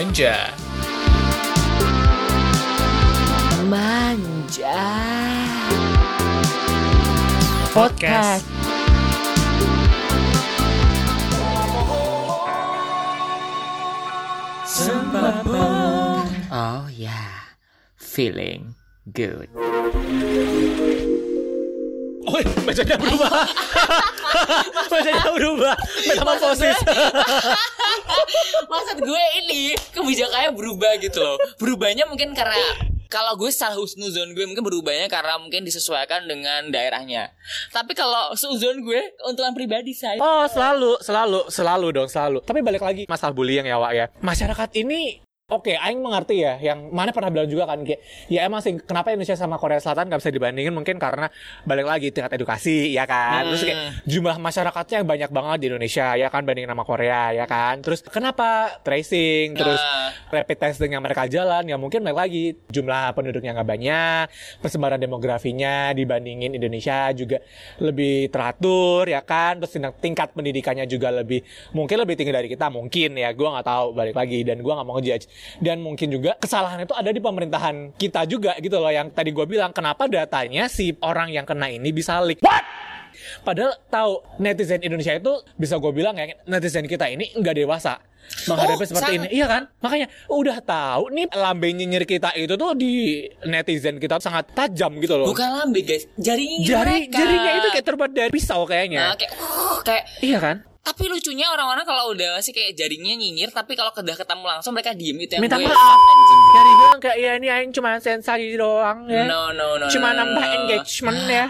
Senja. Manja. Podcast. Oh yeah, feeling good. Oh, bacanya berubah. bacanya berubah. Metamorfosis. Maksud gue ini kebijakannya berubah gitu loh. Berubahnya mungkin karena kalau gue salah husnuzon gue mungkin berubahnya karena mungkin disesuaikan dengan daerahnya. Tapi kalau seuzon gue untukan pribadi saya. Oh, selalu, selalu, selalu dong, selalu. Tapi balik lagi masalah bullying ya, Wak ya. Masyarakat ini Oke, Aing mengerti ya. Yang mana pernah bilang juga kan kayak, ya emang sih kenapa Indonesia sama Korea Selatan nggak bisa dibandingin mungkin karena balik lagi tingkat edukasi ya kan. Terus kayak jumlah masyarakatnya banyak banget di Indonesia ya kan bandingin sama Korea ya kan. Terus kenapa tracing, terus Nah. rapid testing yang mereka jalan ya mungkin balik lagi jumlah penduduknya nggak banyak, persebaran demografinya dibandingin Indonesia juga lebih teratur ya kan. Terus tingkat- pendidikannya juga lebih mungkin lebih tinggi dari kita mungkin ya. Gua nggak tahu balik lagi dan gua nggak mau ngejudge. Dan mungkin juga kesalahan itu ada di pemerintahan kita juga gitu loh yang tadi gua bilang kenapa datanya si orang yang kena ini bisa leak. What? Padahal tahu netizen Indonesia itu bisa gue bilang ya netizen kita ini nggak dewasa menghadapi Oh, seperti sangat. ini. Iya kan? Makanya udah tahu nih lambe nyinyir kita itu tuh di netizen kita sangat tajam gitu loh. Bukan lambe guys, jarinya Jari mereka. jarinya itu kayak terbuat dari pisau Nah, kayaknya. kayak uh, kayak Iya kan? Tapi lucunya orang-orang kalau udah sih kayak jarinya nyinyir tapi kalau udah ketemu langsung mereka diem itu yang Minta gue maaf. bilang kayak ya ini aing cuma sensasi doang ya. No no no. Cuma no, no, nambah no. engagement ya.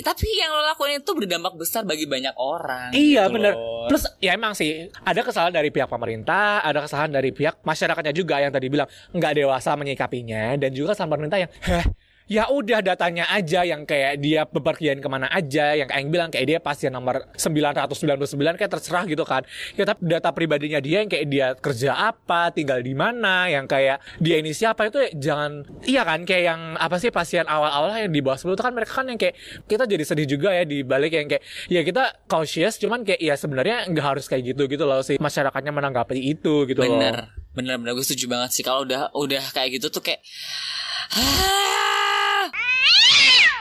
Tapi yang lo lakuin itu berdampak besar bagi banyak orang. Iya gitu bener loh. Plus ya emang sih ada kesalahan dari pihak pemerintah, ada kesalahan dari pihak masyarakatnya juga yang tadi bilang nggak dewasa menyikapinya dan juga kesalahan pemerintah yang ya udah datanya aja yang kayak dia bepergian ke mana aja yang kayak yang bilang kayak dia pasien nomor 999 kayak terserah gitu kan. Ya tapi data pribadinya dia yang kayak dia kerja apa tinggal di mana yang kayak dia ini siapa itu ya jangan iya kan kayak yang apa sih pasien awal-awal yang di bawah 10 itu kan mereka kan yang kayak kita jadi sedih juga ya di balik yang kayak ya kita cautious cuman kayak ya sebenarnya nggak harus kayak gitu gitu loh sih. Masyarakatnya menanggapi itu gitu loh. Bener bener bener. Gue setuju banget sih. Kalau udah udah kayak gitu tuh kayak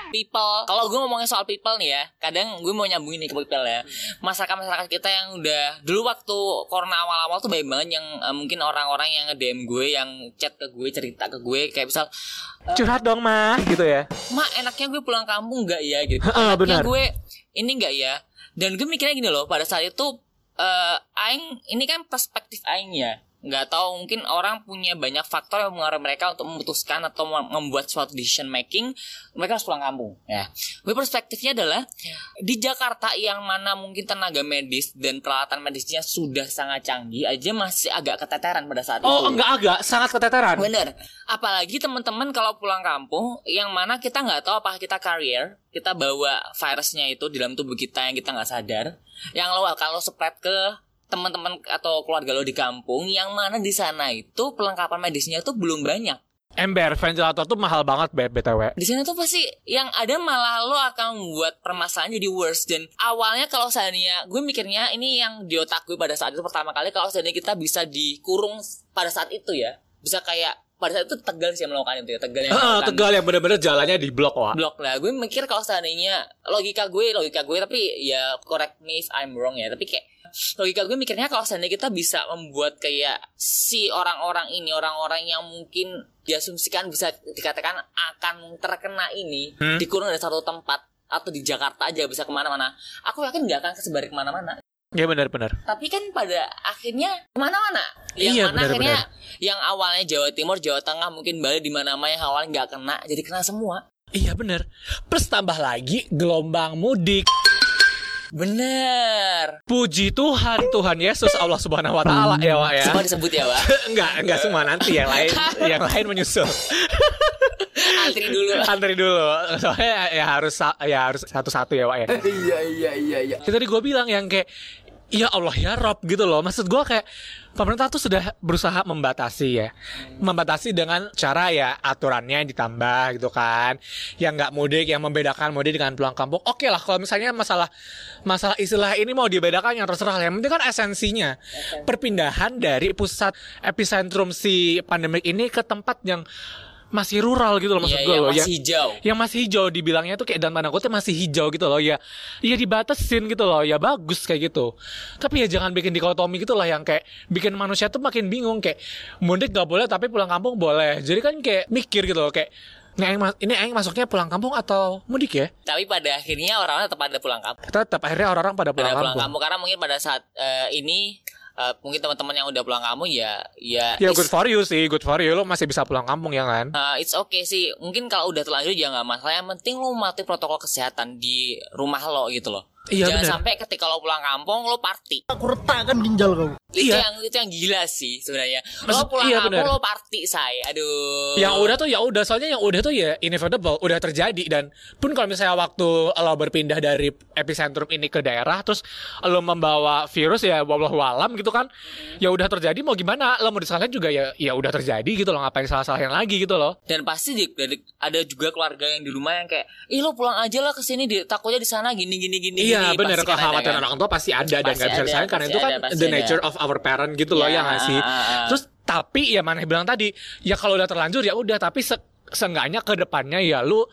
people. Kalau gue ngomongin soal people nih ya kadang gue mau nyambungin nih ke people ya. Masyarakat masyarakat kita yang udah dulu waktu corona awal-awal tuh banyak banget yang eh, mungkin orang-orang yang nge DM gue yang chat ke gue cerita ke gue kayak misal curhat dong mah gitu ya. Mak enaknya gue pulang kampung nggak ya? Gitu. Enaknya benar. gue ini nggak ya? Dan gue mikirnya gini loh pada saat itu eh aing ini kan perspektif aing ya nggak tahu mungkin orang punya banyak faktor yang mengaruhi mereka untuk memutuskan atau mem- membuat suatu decision making mereka harus pulang kampung ya gue perspektifnya adalah di Jakarta yang mana mungkin tenaga medis dan peralatan medisnya sudah sangat canggih aja masih agak keteteran pada saat itu oh enggak agak sangat keteteran Bener. Apalagi teman-teman kalau pulang kampung, yang mana kita nggak tahu apakah kita carrier, kita bawa virusnya itu di dalam tubuh kita yang kita nggak sadar. Yang lo kalau spread ke teman-teman atau keluarga lo di kampung, yang mana di sana itu perlengkapan medisnya itu belum banyak. ember ventilator tuh mahal banget btw Di sana tuh pasti yang ada malah lo akan membuat permasalahan jadi worse. Dan awalnya kalau seandainya gue mikirnya ini yang di otak gue pada saat itu pertama kali kalau seandainya kita bisa dikurung pada saat itu ya. Bisa kayak pada saat itu tegal sih yang melakukan itu ya tegal yang Heeh, melakukan tegal yang bener-bener jalannya di blok wah blok lah. Gue mikir kalau seandainya logika gue logika gue tapi ya correct me if I'm wrong ya tapi kayak logika gue mikirnya kalau seandainya kita bisa membuat kayak si orang-orang ini orang-orang yang mungkin diasumsikan bisa dikatakan akan terkena ini dikurung dari satu tempat atau di Jakarta aja bisa ke mana-mana. Aku yakin nggak akan kesebar ke mana-mana ya bener-bener tapi kan pada akhirnya ke mana-mana. Yang Iya, mana akhirnya benar-benar. yang awalnya Jawa Timur Jawa Tengah mungkin Bali di mana-mana yang awalnya nggak kena jadi kena semua. Iya bener plus tambah lagi gelombang mudik. Bener Puji Tuhan, Tuhan Yesus Allah Subhanahu wa taala ya, Wak ya. semua disebut ya Pak enggak, enggak semua nanti yang lain yang lain menyusul. Antri dulu Antri dulu. Soalnya ya harus ya harus satu-satu ya, Wak ya. Iya iya iya iya. Itu tadi gue bilang yang kayak ya Allah ya Rob gitu loh. Maksud gue kayak pemerintah tuh sudah berusaha membatasi ya, membatasi dengan cara ya aturannya ditambah gitu kan, yang nggak mudik, yang membedakan mudik dengan pulang kampung. Oke lah kalau misalnya masalah masalah istilah ini mau dibedakan yang terserah. Yang penting kan esensinya perpindahan dari pusat epicentrum si pandemik ini ke tempat yang masih rural gitu loh maksud Iya, gue yang loh. masih Yang- hijau. yang masih hijau dibilangnya tuh kayak dan kutip masih hijau gitu loh ya ya dibatasin gitu loh ya bagus kayak gitu tapi ya jangan bikin dikotomi gitu lah yang kayak bikin manusia tuh makin bingung kayak mudik gak boleh tapi pulang kampung boleh jadi kan kayak mikir gitu loh kayak ini mas- ini aing masuknya pulang kampung atau mudik ya Tapi pada akhirnya orang-orang tetap pada pulang kampung. tetap akhirnya orang-orang pada pulang Pada pulang kampung kampung karena mungkin pada saat eh, ini eh, mungkin teman-teman yang udah pulang kampung ya ya ya good for you sih good for you lo masih bisa pulang kampung ya kan Uh, it's okay sih. Mungkin kalau udah terlanjur ya nggak masalah. Yang penting lo mati protokol kesehatan di rumah lo gitu loh. Iya, Jangan bener. sampai ketika lo pulang kampung lo party. Aku retakkan ginjal kau. Itu Iya. yang itu yang gila sih sebenarnya. Lo pulang iya, kampung bener. lo party say. Aduh. yang udah tuh ya udah soalnya yang udah tuh ya inevitable udah terjadi dan pun kalau misalnya waktu lo berpindah dari epicentrum ini ke daerah terus lo membawa virus ya wallahu alam gitu kan ya udah terjadi mau gimana lo mau disalahin juga ya ya udah terjadi gitu loh ngapain salah salahin lagi gitu loh Dan pasti di, ada juga keluarga yang di rumah yang kayak, ih lo pulang aja lah ke sini, di, takutnya di sana gini gini gini. Iya gini." bener Pasti kan ada, kekhawatiran kan? orang tua pasti ada dan Pasti nggak bisa ada, disalahin karena itu kan ada, the ada. nature of our parent gitu loh Ya, ya nggak sih ah, ah, ah. terus tapi ya mana bilang tadi ya kalau udah terlanjur ya udah tapi se seenggaknya ke depannya ya lu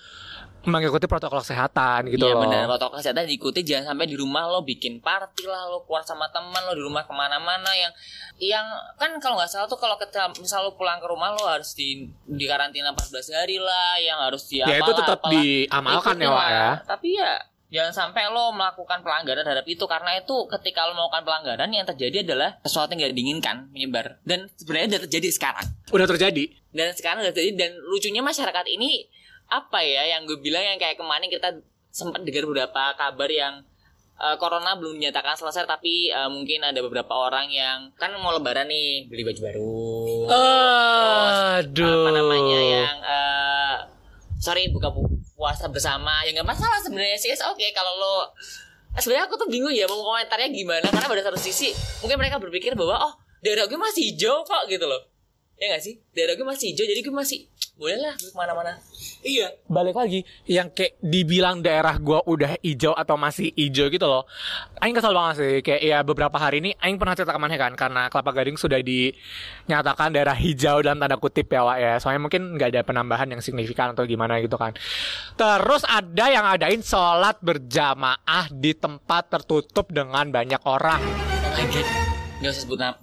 mengikuti protokol kesehatan gitu Iya loh benar protokol kesehatan diikuti jangan sampai di rumah lo bikin party lah lo keluar sama teman lo di rumah ke mana-mana yang yang kan kalau nggak salah tuh kalau kita misal lo pulang ke rumah lo harus di di karantina 14 hari lah yang harus di Ya, itu tetap apalah. diamalkan ya, Wak, ya. tapi ya jangan sampai lo melakukan pelanggaran terhadap itu karena itu ketika lo melakukan pelanggaran yang terjadi adalah sesuatu yang gak diinginkan menyebar. Dan sebenarnya udah terjadi sekarang. Udah terjadi? Dan sekarang udah terjadi dan lucunya masyarakat ini apa ya yang gue bilang yang kayak kemarin kita sempat dengar beberapa kabar yang eh, corona belum dinyatakan selesai tapi eh, mungkin ada beberapa orang yang kan mau lebaran nih beli baju baru. Aduh apa namanya yang eh, sorry buka pu- puasa bersama ya nggak masalah sebenarnya sih. Oke kalau lo Eh, sebenarnya aku tuh bingung ya mau komentarnya gimana karena pada satu sisi mungkin mereka berpikir bahwa oh daerah gue masih hijau kok gitu loh ya nggak sih daerah gue masih hijau jadi gue masih boleh lah gue ke mana-mana Iya. Balik lagi yang kayak dibilang daerah gua udah hijau atau masih hijau gitu loh. Aing kesel banget sih kayak ya beberapa hari ini Aing pernah cerita ke mana kan karena Kelapa Gading sudah dinyatakan daerah hijau dalam tanda kutip ya Wak ya. Soalnya mungkin nggak ada penambahan yang signifikan atau gimana gitu kan. Terus ada yang adain sholat berjamaah di tempat tertutup dengan banyak orang. oh my god nggak usah sebut nama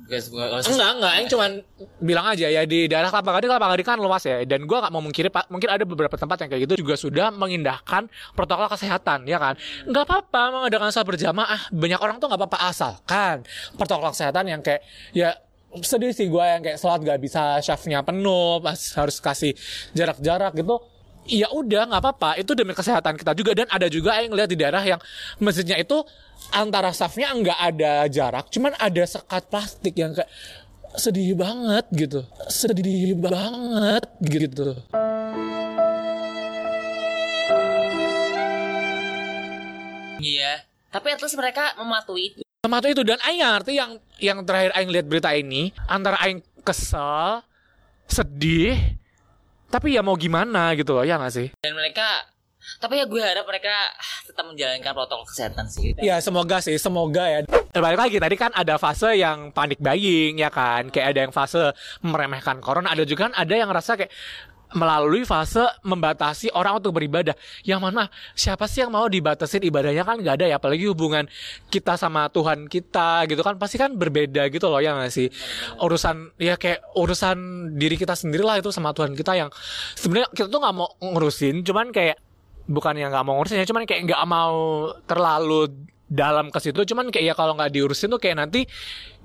Enggak, enggak. Aing cuman bilang aja ya di daerah Kelapa Gading, Kelapa Gading kan luas ya. Dan gua nggak mau mengkiri. Mungkin ada beberapa tempat yang kayak gitu juga sudah mengindahkan protokol kesehatan, ya kan? Nggak apa-apa mengadakan sholat berjamaah. Banyak orang tuh nggak apa-apa asalkan protokol kesehatan yang kayak ya sedih sih gue yang kayak sholat gak bisa chefnya penuh, pas harus kasih jarak-jarak gitu. Ya udah nggak apa-apa, itu demi kesehatan kita juga dan ada juga yang lihat di daerah yang masjidnya itu antara staffnya nggak ada jarak, cuman ada sekat plastik yang kayak sedih banget gitu, sedih banget gitu. iya tapi at least mereka mematuhi itu Sama tuh itu dan Aing ngerti yang yang terakhir Aing lihat berita ini antara Aing kesel, sedih, tapi ya mau gimana gitu loh ya nggak sih? dan mereka tapi ya gue harap mereka ah, tetap menjalankan protokol kesehatan sih Ya semoga sih, semoga ya. Balik lagi tadi kan ada fase yang panik buying ya kan, kayak ada yang fase meremehkan corona, ada juga kan ada yang rasa kayak melalui fase membatasi orang untuk beribadah. Yang mana siapa sih yang mau dibatasin ibadahnya kan nggak ada ya, apalagi hubungan kita sama Tuhan kita gitu kan pasti kan berbeda gitu loh ya nggak sih. Urusan ya kayak urusan diri kita sendiri lah itu sama Tuhan kita yang sebenarnya kita tuh nggak mau ngurusin, cuman kayak bukan yang nggak mau ngurusin ya cuman kayak nggak mau terlalu dalam ke situ cuman kayak ya kalau nggak diurusin tuh kayak nanti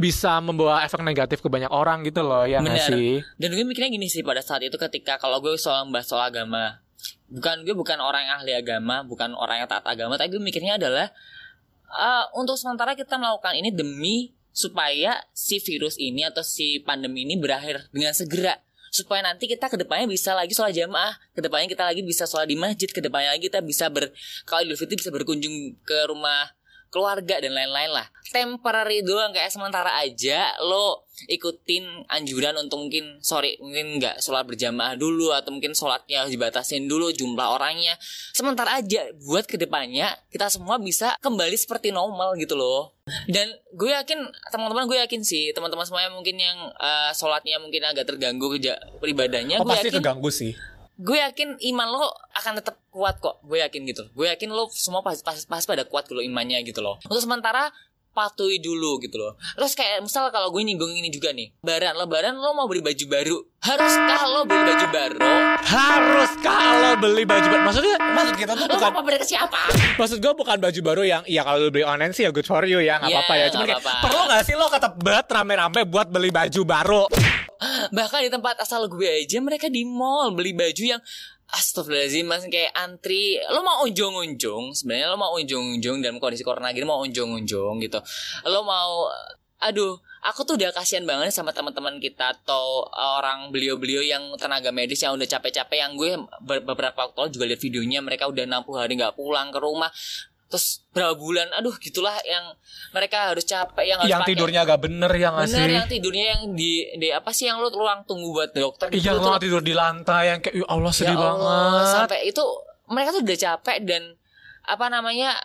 bisa membawa efek negatif ke banyak orang gitu loh ya Benar. sih Dan gue mikirnya gini sih pada saat itu ketika kalau gue soal membahas soal agama, bukan gue bukan orang yang ahli agama, bukan orang yang taat agama, tapi gue mikirnya adalah eh, untuk sementara kita melakukan ini demi supaya si virus ini atau si pandemi ini berakhir dengan segera supaya nanti kita ke depannya bisa lagi sholat jamaah. Ke depannya kita lagi bisa sholat di masjid. Ke depannya lagi kita bisa ber kalau Idul Fitri bisa berkunjung ke rumah keluarga dan lain-lain lah. Temporary doang kayak sementara aja lo ikutin anjuran untuk mungkin sorry mungkin nggak sholat berjamaah dulu atau mungkin sholatnya harus dibatasin dulu jumlah orangnya. Sementara aja buat ke depannya kita semua bisa kembali seperti normal gitu loh. Dan gue yakin teman-teman gue yakin sih teman-teman semuanya mungkin yang eh, sholatnya mungkin agak terganggu kerja peribadahnya Oh gue pasti yakin keganggu sih. Gue yakin iman lo akan tetap kuat kok. Gue yakin gitu gue yakin lo semua pasti pasti, pasti pada kuat kalau imannya gitu loh. Untuk sementara patuhi dulu gitu loh. Terus kayak misal kalau gue nyinggung ini juga nih lebaran lebaran lo mau beli baju baru haruskah lo beli baju baru? Harus kalau beli baju baru. Maksudnya maksud kita tuh lo bukan mau beli ke siapa? Maksud gue bukan baju baru yang ya kalau lu beli online sih ya good for you ya nggak Iya, apa-apa ya. Cuman nggak kayak perlu nggak sih lo kata bet rame-rame buat beli baju baru? Bahkan di tempat asal gue aja mereka di mall beli baju yang Astagfirullahaladzim mas kayak antri. Lo mau unjung-unjung Sebenarnya lo mau unjung-unjung Dalam kondisi corona gini mau unjung-unjung gitu. Lo mau Aduh Aku tuh udah kasihan banget sama teman-teman kita Atau orang beliau-beliau yang tenaga medis Yang udah capek-capek Yang gue ber- beberapa waktu lalu juga lihat videonya Mereka udah 60 hari nggak pulang ke rumah Terus berapa bulan Aduh gitulah yang Mereka harus capek Yang harus yang pakai- tidurnya agak bener ya nggak sih? Bener yang tidurnya yang di, di apa sih yang lu ruang tunggu buat dokter Iya gitu tuh. tidur di lantai yang kayak ya Allah sedih Ya Allah, banget. Sampai itu mereka tuh udah capek dan apa namanya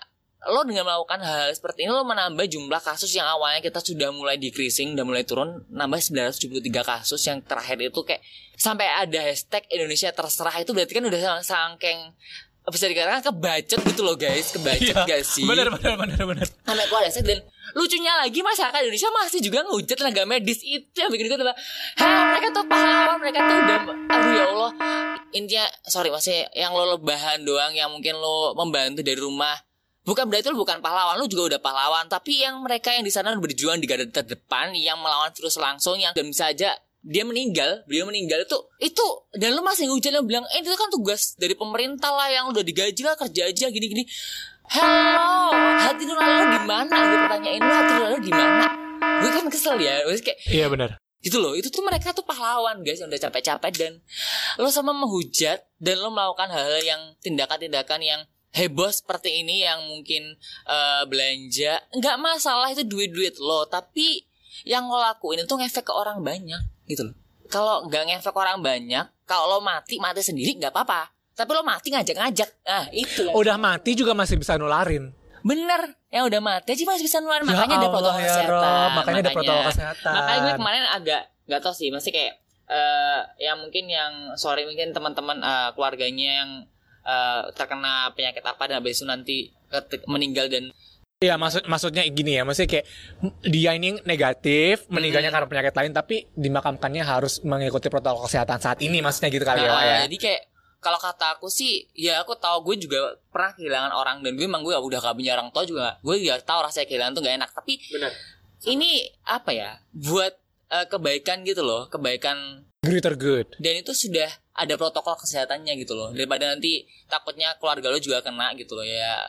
lo dengan melakukan hal seperti ini lo menambah jumlah kasus yang awalnya kita sudah mulai decreasing dan mulai turun nambah 973 kasus yang terakhir itu kayak sampai ada hashtag Indonesia terserah itu berarti kan udah sangking bisa dikatakan? Kebacet gitu loh guys. Kebacet Iya, gak sih? Bener bener bener bener. sampai keluar hashtag dan lucunya lagi masyarakat Indonesia masih juga ngehujat tenaga medis. Itu yang bikin gue tuh mereka tuh pahlawan mereka tuh udah aduh ya Allah. Intinya sorry masih yang lo lebahan doang yang mungkin lo membantu dari rumah. Bukan berarti lo bukan pahlawan lo juga udah pahlawan. Tapi yang mereka yang di sana berjuang di garda terdepan yang melawan virus langsung yang dan bisa aja dia meninggal, beliau meninggal itu itu dan lu masih ngehujat lo bilang eh itu kan tugas dari pemerintah lah yang udah digaji lah kerja aja gini-gini. Hello, hati nurani lo di mana? Gue pertanyain lo hati nurani lo di mana? Gue kan kesel ya, gue kayak Iya bener. gitu loh itu tuh mereka tuh pahlawan guys yang udah capek-capek dan lo sama menghujat dan lo melakukan hal-hal yang tindakan-tindakan yang heboh seperti ini yang mungkin eh, belanja nggak masalah itu duit-duit lo tapi yang lo lakuin itu ngefek ke orang banyak gitu loh kalau nggak ngefek orang banyak kalau lo mati mati sendiri nggak apa-apa tapi lo mati ngajak-ngajak nah itu yang Udah mati juga masih bisa nularin. Bener, yang udah mati aja masih bisa nularin. Ya Makanya ada Allah, protokol ya kesehatan. Rob, makanya ada protokol kesehatan. Makanya gue kemarin agak nggak tahu sih, masih kayak eh yang mungkin yang sorry mungkin teman-teman eh, keluarganya yang eh, terkena penyakit apa dan habis itu nanti meninggal dan Iya maksud maksudnya gini ya, maksudnya kayak dia ini negatif, meninggalnya Hmm. karena penyakit lain, tapi dimakamkannya harus mengikuti protokol kesehatan saat ini, maksudnya gitu kali ya, Pak, Nah, ya. jadi kayak kalau kata aku sih ya aku tahu gue juga pernah kehilangan orang dan gue emang gue udah gak punya orang tua juga gue juga tahu rasanya kehilangan tuh gak enak tapi Benar. ini apa ya buat eh, kebaikan gitu loh kebaikan Greater good. dan itu sudah ada protokol kesehatannya gitu loh daripada nanti takutnya keluarga lo juga kena gitu loh ya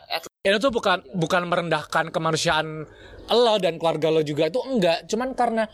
Ini tuh bukan bukan merendahkan kemanusiaan lo dan keluarga lo juga itu enggak, cuman karena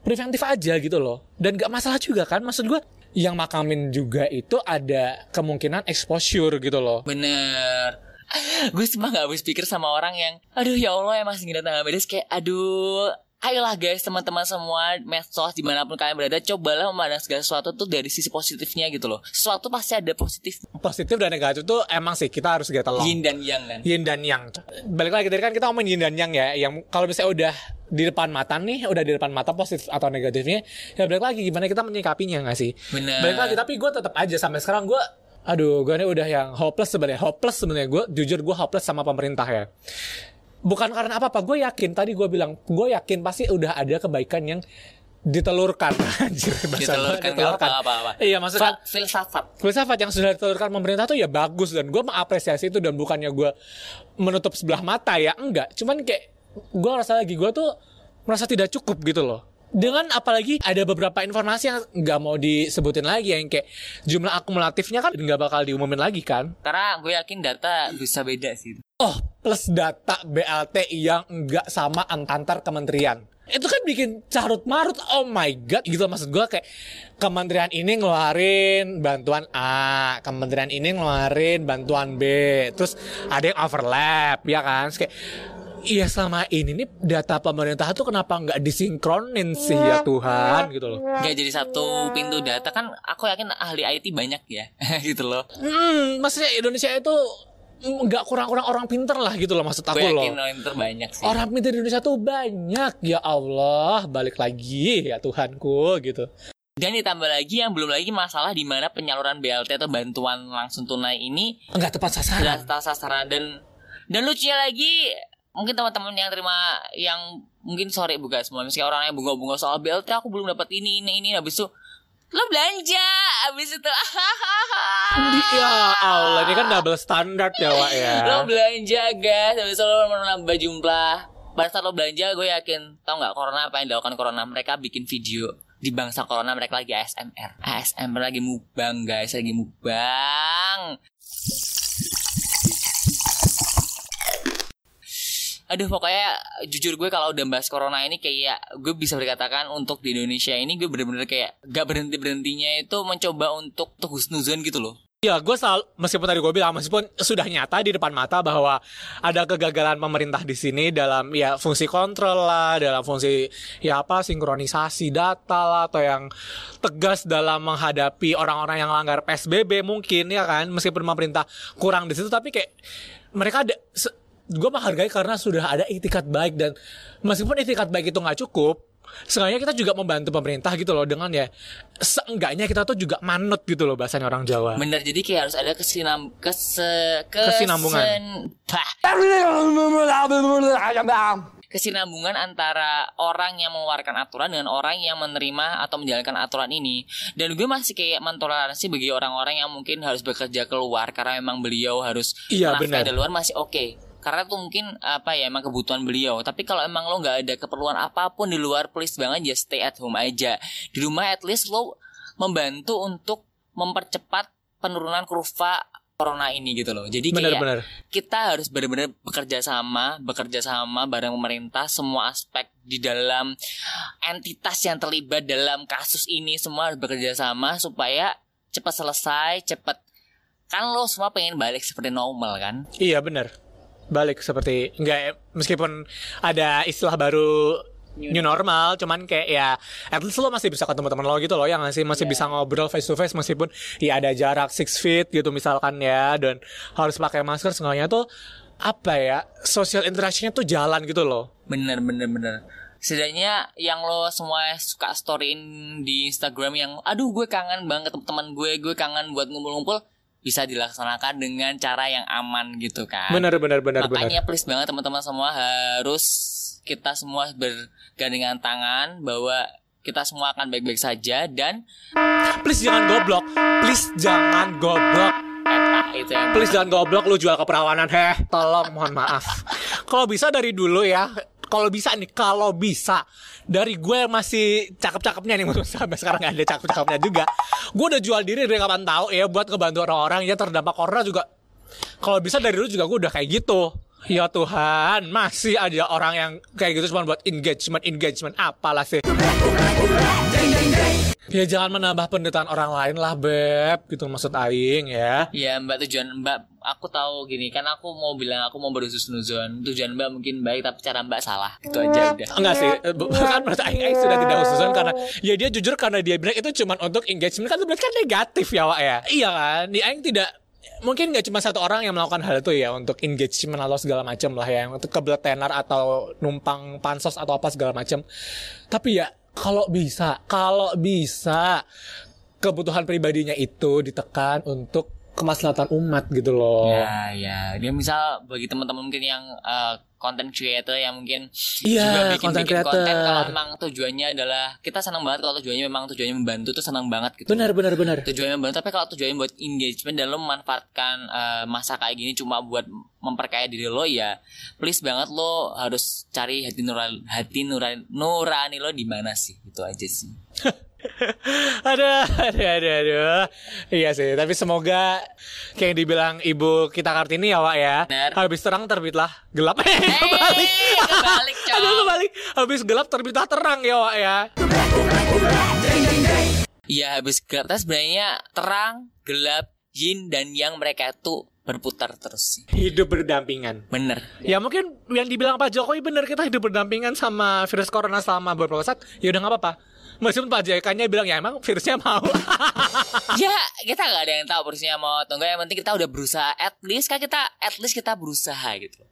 preventif aja gitu loh. Dan gak masalah juga kan, maksud gue yang makamin juga itu ada kemungkinan exposure gitu loh. bener gue semua gak habis pikir sama orang yang aduh ya Allah ya masih ngeliat tangga medis kayak aduh ayolah guys teman-teman semua medsos di mana pun kalian berada cobalah memandang segala sesuatu tuh dari sisi positifnya gitu loh sesuatu pasti ada positif Positif dan negatif tuh emang sih kita harus along. yin dan yang kan yin dan yang. Balik lagi tadi kan kita ngomongin yin dan yang ya. Yang kalau misalnya udah di depan mata nih, udah di depan mata positif atau negatifnya, ya balik lagi gimana kita menyikapinya nggak sih? Bener. Balik lagi tapi gue tetap aja sampai sekarang gue Aduh, gue ini udah yang hopeless sebenarnya. Hopeless sebenarnya gue, jujur gue hopeless sama pemerintah ya. Bukan karena apa-apa, gue yakin tadi gue bilang, gue yakin pasti udah ada kebaikan yang ditelurkan. Anjir, gua, ditelurkan. nggak apa-apa. Iya, maksudnya Fa- filsafat. filsafat yang sudah ditelurkan pemerintah tuh ya bagus dan gue mengapresiasi itu dan bukannya gue menutup sebelah mata ya enggak. Cuman kayak gue rasa lagi gue tuh merasa tidak cukup gitu loh. Dengan apalagi ada beberapa informasi yang nggak mau disebutin lagi yang kayak jumlah akumulatifnya kan nggak bakal diumumin lagi kan? Karena gue yakin data bisa beda sih oh plus data BLT yang nggak sama antar kementerian. Itu kan bikin carut marut oh my god gitu. Maksud gue kayak kementerian ini ngeluarin bantuan A kementerian ini ngeluarin bantuan B terus ada yang overlap ya kan? Terus kayak Iya sama ini nih data pemerintah tuh kenapa nggak disinkronin sih? Ya Tuhan gitu loh. Gak jadi satu pintu data. Kan aku yakin ahli IT banyak ya gitu loh. Hmm, maksudnya Indonesia itu nggak kurang-kurang orang pinter lah gitu loh maksud aku Gue loh. orang terbanyak sih. Orang pinter di Indonesia tuh banyak ya Allah balik lagi ya Tuhanku gitu. Dan ditambah lagi yang belum lagi masalah di mana penyaluran BLT atau bantuan langsung tunai ini Nggak tepat sasaran. tepat sasaran dan dan lucunya lagi mungkin teman-teman yang terima yang mungkin sore bukan semua misalnya orang yang bunga-bunga soal BLT aku belum dapat ini ini ini habis itu lo belanja habis itu. Ya Allah ini kan double standard ya Wak ya. lo belanja guys. Habis itu lo menambah jumlah. Pada saat lo belanja gue yakin tau nggak corona apa yang dilakukan corona mereka bikin video di bangsa corona mereka lagi ASMR ASMR lagi mukbang guys lagi mukbang Aduh pokoknya jujur gue kalau udah bahas corona ini kayak gue bisa berkatakan untuk di Indonesia ini gue bener-bener kayak gak berhenti berhentinya itu mencoba untuk untuk husnuzon gitu loh. Ya gue selalu meskipun tadi gue bilang meskipun sudah nyata di depan mata bahwa ada kegagalan pemerintah di sini dalam ya fungsi kontrol lah dalam fungsi ya apa sinkronisasi data lah atau yang tegas dalam menghadapi orang-orang yang langgar PSBB mungkin ya kan meskipun pemerintah kurang di situ tapi kayak mereka ada gue menghargai karena sudah ada itikat baik dan meskipun itikat baik itu nggak cukup Seenggaknya kita juga membantu pemerintah gitu loh dengan ya seenggaknya kita tuh juga manut gitu loh bahasanya orang Jawa. Bener jadi kayak harus ada kesinam kese Kesinambungan. kesen- kesinambungan antara orang yang mengeluarkan aturan dengan orang yang menerima atau menjalankan aturan ini dan gue masih kayak mentoleransi bagi orang-orang yang mungkin harus bekerja keluar karena memang beliau harus Iya, benar. dari luar masih oke karena tuh mungkin apa ya emang kebutuhan beliau tapi kalau emang lo nggak ada keperluan apa pun di luar please banget ya stay at home aja di rumah at least lo membantu untuk mempercepat penurunan kurva corona ini gitu loh jadi kayak Bener-bener. kita harus benar-benar bekerja sama, bekerja sama bareng pemerintah semua aspek di dalam entitas yang terlibat dalam kasus ini semua harus bekerja sama supaya cepat selesai, cepat kan lo semua pengen balik seperti normal kan? Iya bener Balik seperti Enggak Meskipun ada istilah baru New normal Cuman kayak ya At least lo masih bisa ketemu teman lo gitu loh Yang masih, masih bisa ngobrol face to face Meskipun Ya ada jarak 6 feet gitu misalkan ya Dan harus pakai masker Seenggaknya tuh Apa ya Social interactionnya tuh jalan gitu loh. Bener bener bener. Setidaknya yang lo semua suka storyin di Instagram yang aduh gue kangen banget teman gue, gue kangen buat ngumpul-ngumpul bisa dilaksanakan dengan cara yang aman gitu kan. Bener bener bener Makanya please banget teman-teman semua harus kita semua bergandengan tangan bahwa kita semua akan baik-baik saja dan Please jangan goblok. Please jangan goblok. Eta itu yang Please jangan goblok lu jual keperawanan heh Tolong mohon maaf. Kalau bisa dari dulu ya Kalau bisa nih Kalau bisa. Dari gue yang masih cakep-cakepnya nih Maksudnya sampai sekarang gak ada cakep-cakepnya juga. Gue udah jual diri dari kapan tahu ya Buat ngebantu orang-orang. Yang terdampak corona juga. Kalau bisa dari dulu juga gue udah kayak gitu. Ya Tuhan, masih ada orang yang kayak gitu cuma buat engagement, engagement apalah sih. Ya jangan menambah penderitaan orang lain lah Beb Gitu maksud Aing ya. Ya mbak tujuan mbak Aku tahu gini Kan aku mau bilang Aku mau berusus nuzon Tujuan mbak mungkin baik Tapi cara mbak salah. Itu aja udah. Enggak sih eh, bu- Kan menurut Aing Aing sudah tidak khususan Karena ya dia jujur karena dia bilang itu cuma untuk engagement Kan itu berarti kan negatif ya Wak ya. Iya kan? Di Aing tidak Mungkin nggak cuma satu orang yang melakukan hal itu ya Untuk engagement atau segala macam lah ya Untuk kebelet tenar atau numpang pansos atau apa segala macam Tapi ya kalau bisa Kalau bisa Kebutuhan pribadinya itu ditekan untuk kemaslahatan umat gitu loh. Ya ya. Dia misal Bagi teman-teman mungkin yang eh, Content creator yang mungkin Iya, juga bikin, content bikin konten kalau memang tujuannya adalah kita senang banget kalau tujuannya memang tujuannya membantu tuh senang banget gitu. Benar benar benar. Tujuannya membantu tapi kalau tujuannya buat engagement dan lo memanfaatkan eh, masa kayak gini cuma buat memperkaya diri lo ya please banget lo harus cari hati nurani hati nurani, nurani lo di mana sih? Itu aja sih aduh, aduh, aduh, aduh. Iya sih, tapi semoga kayak yang dibilang ibu kita Kartini ya, Wak ya. Benar. Habis terang terbitlah gelap. Eh, kebalik. kebalik. Aduh, kebalik. Habis gelap terbitlah terang ya, Wak ya. ya habis gelap tapi sebenarnya terang gelap yin dan yang mereka tuh berputar terus sih. Hidup berdampingan. Bener. Ya mungkin yang dibilang Pak Jokowi benar kita hidup berdampingan sama virus corona selama beberapa saat. Ya udah nggak apa-apa. Meskipun Pak JK-nya bilang ya emang virusnya mau. ya kita nggak ada yang tahu persisnya mau atau enggak. Yang penting kita udah berusaha. At least kan kita at least kita berusaha gitu.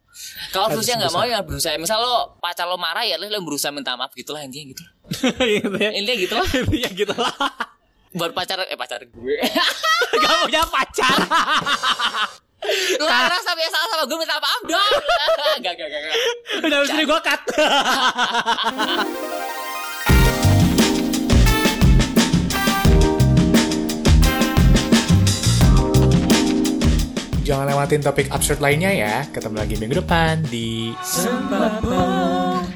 Kalau virusnya nggak mau ya berusaha. Misal lo pacar lo marah ya lo berusaha minta maaf gitulah intinya gitu. gitu ya. Intinya gitu lah. Intinya gitu lah. Buat pacar eh pacar gue. Gak punya pacar. Lo ngerasa biasa sama gue minta maaf dong. Gak gak gak. gak. Udah ini gue cut. Jangan lewatin topik absurd lainnya ya. Ketemu lagi minggu depan di Sembako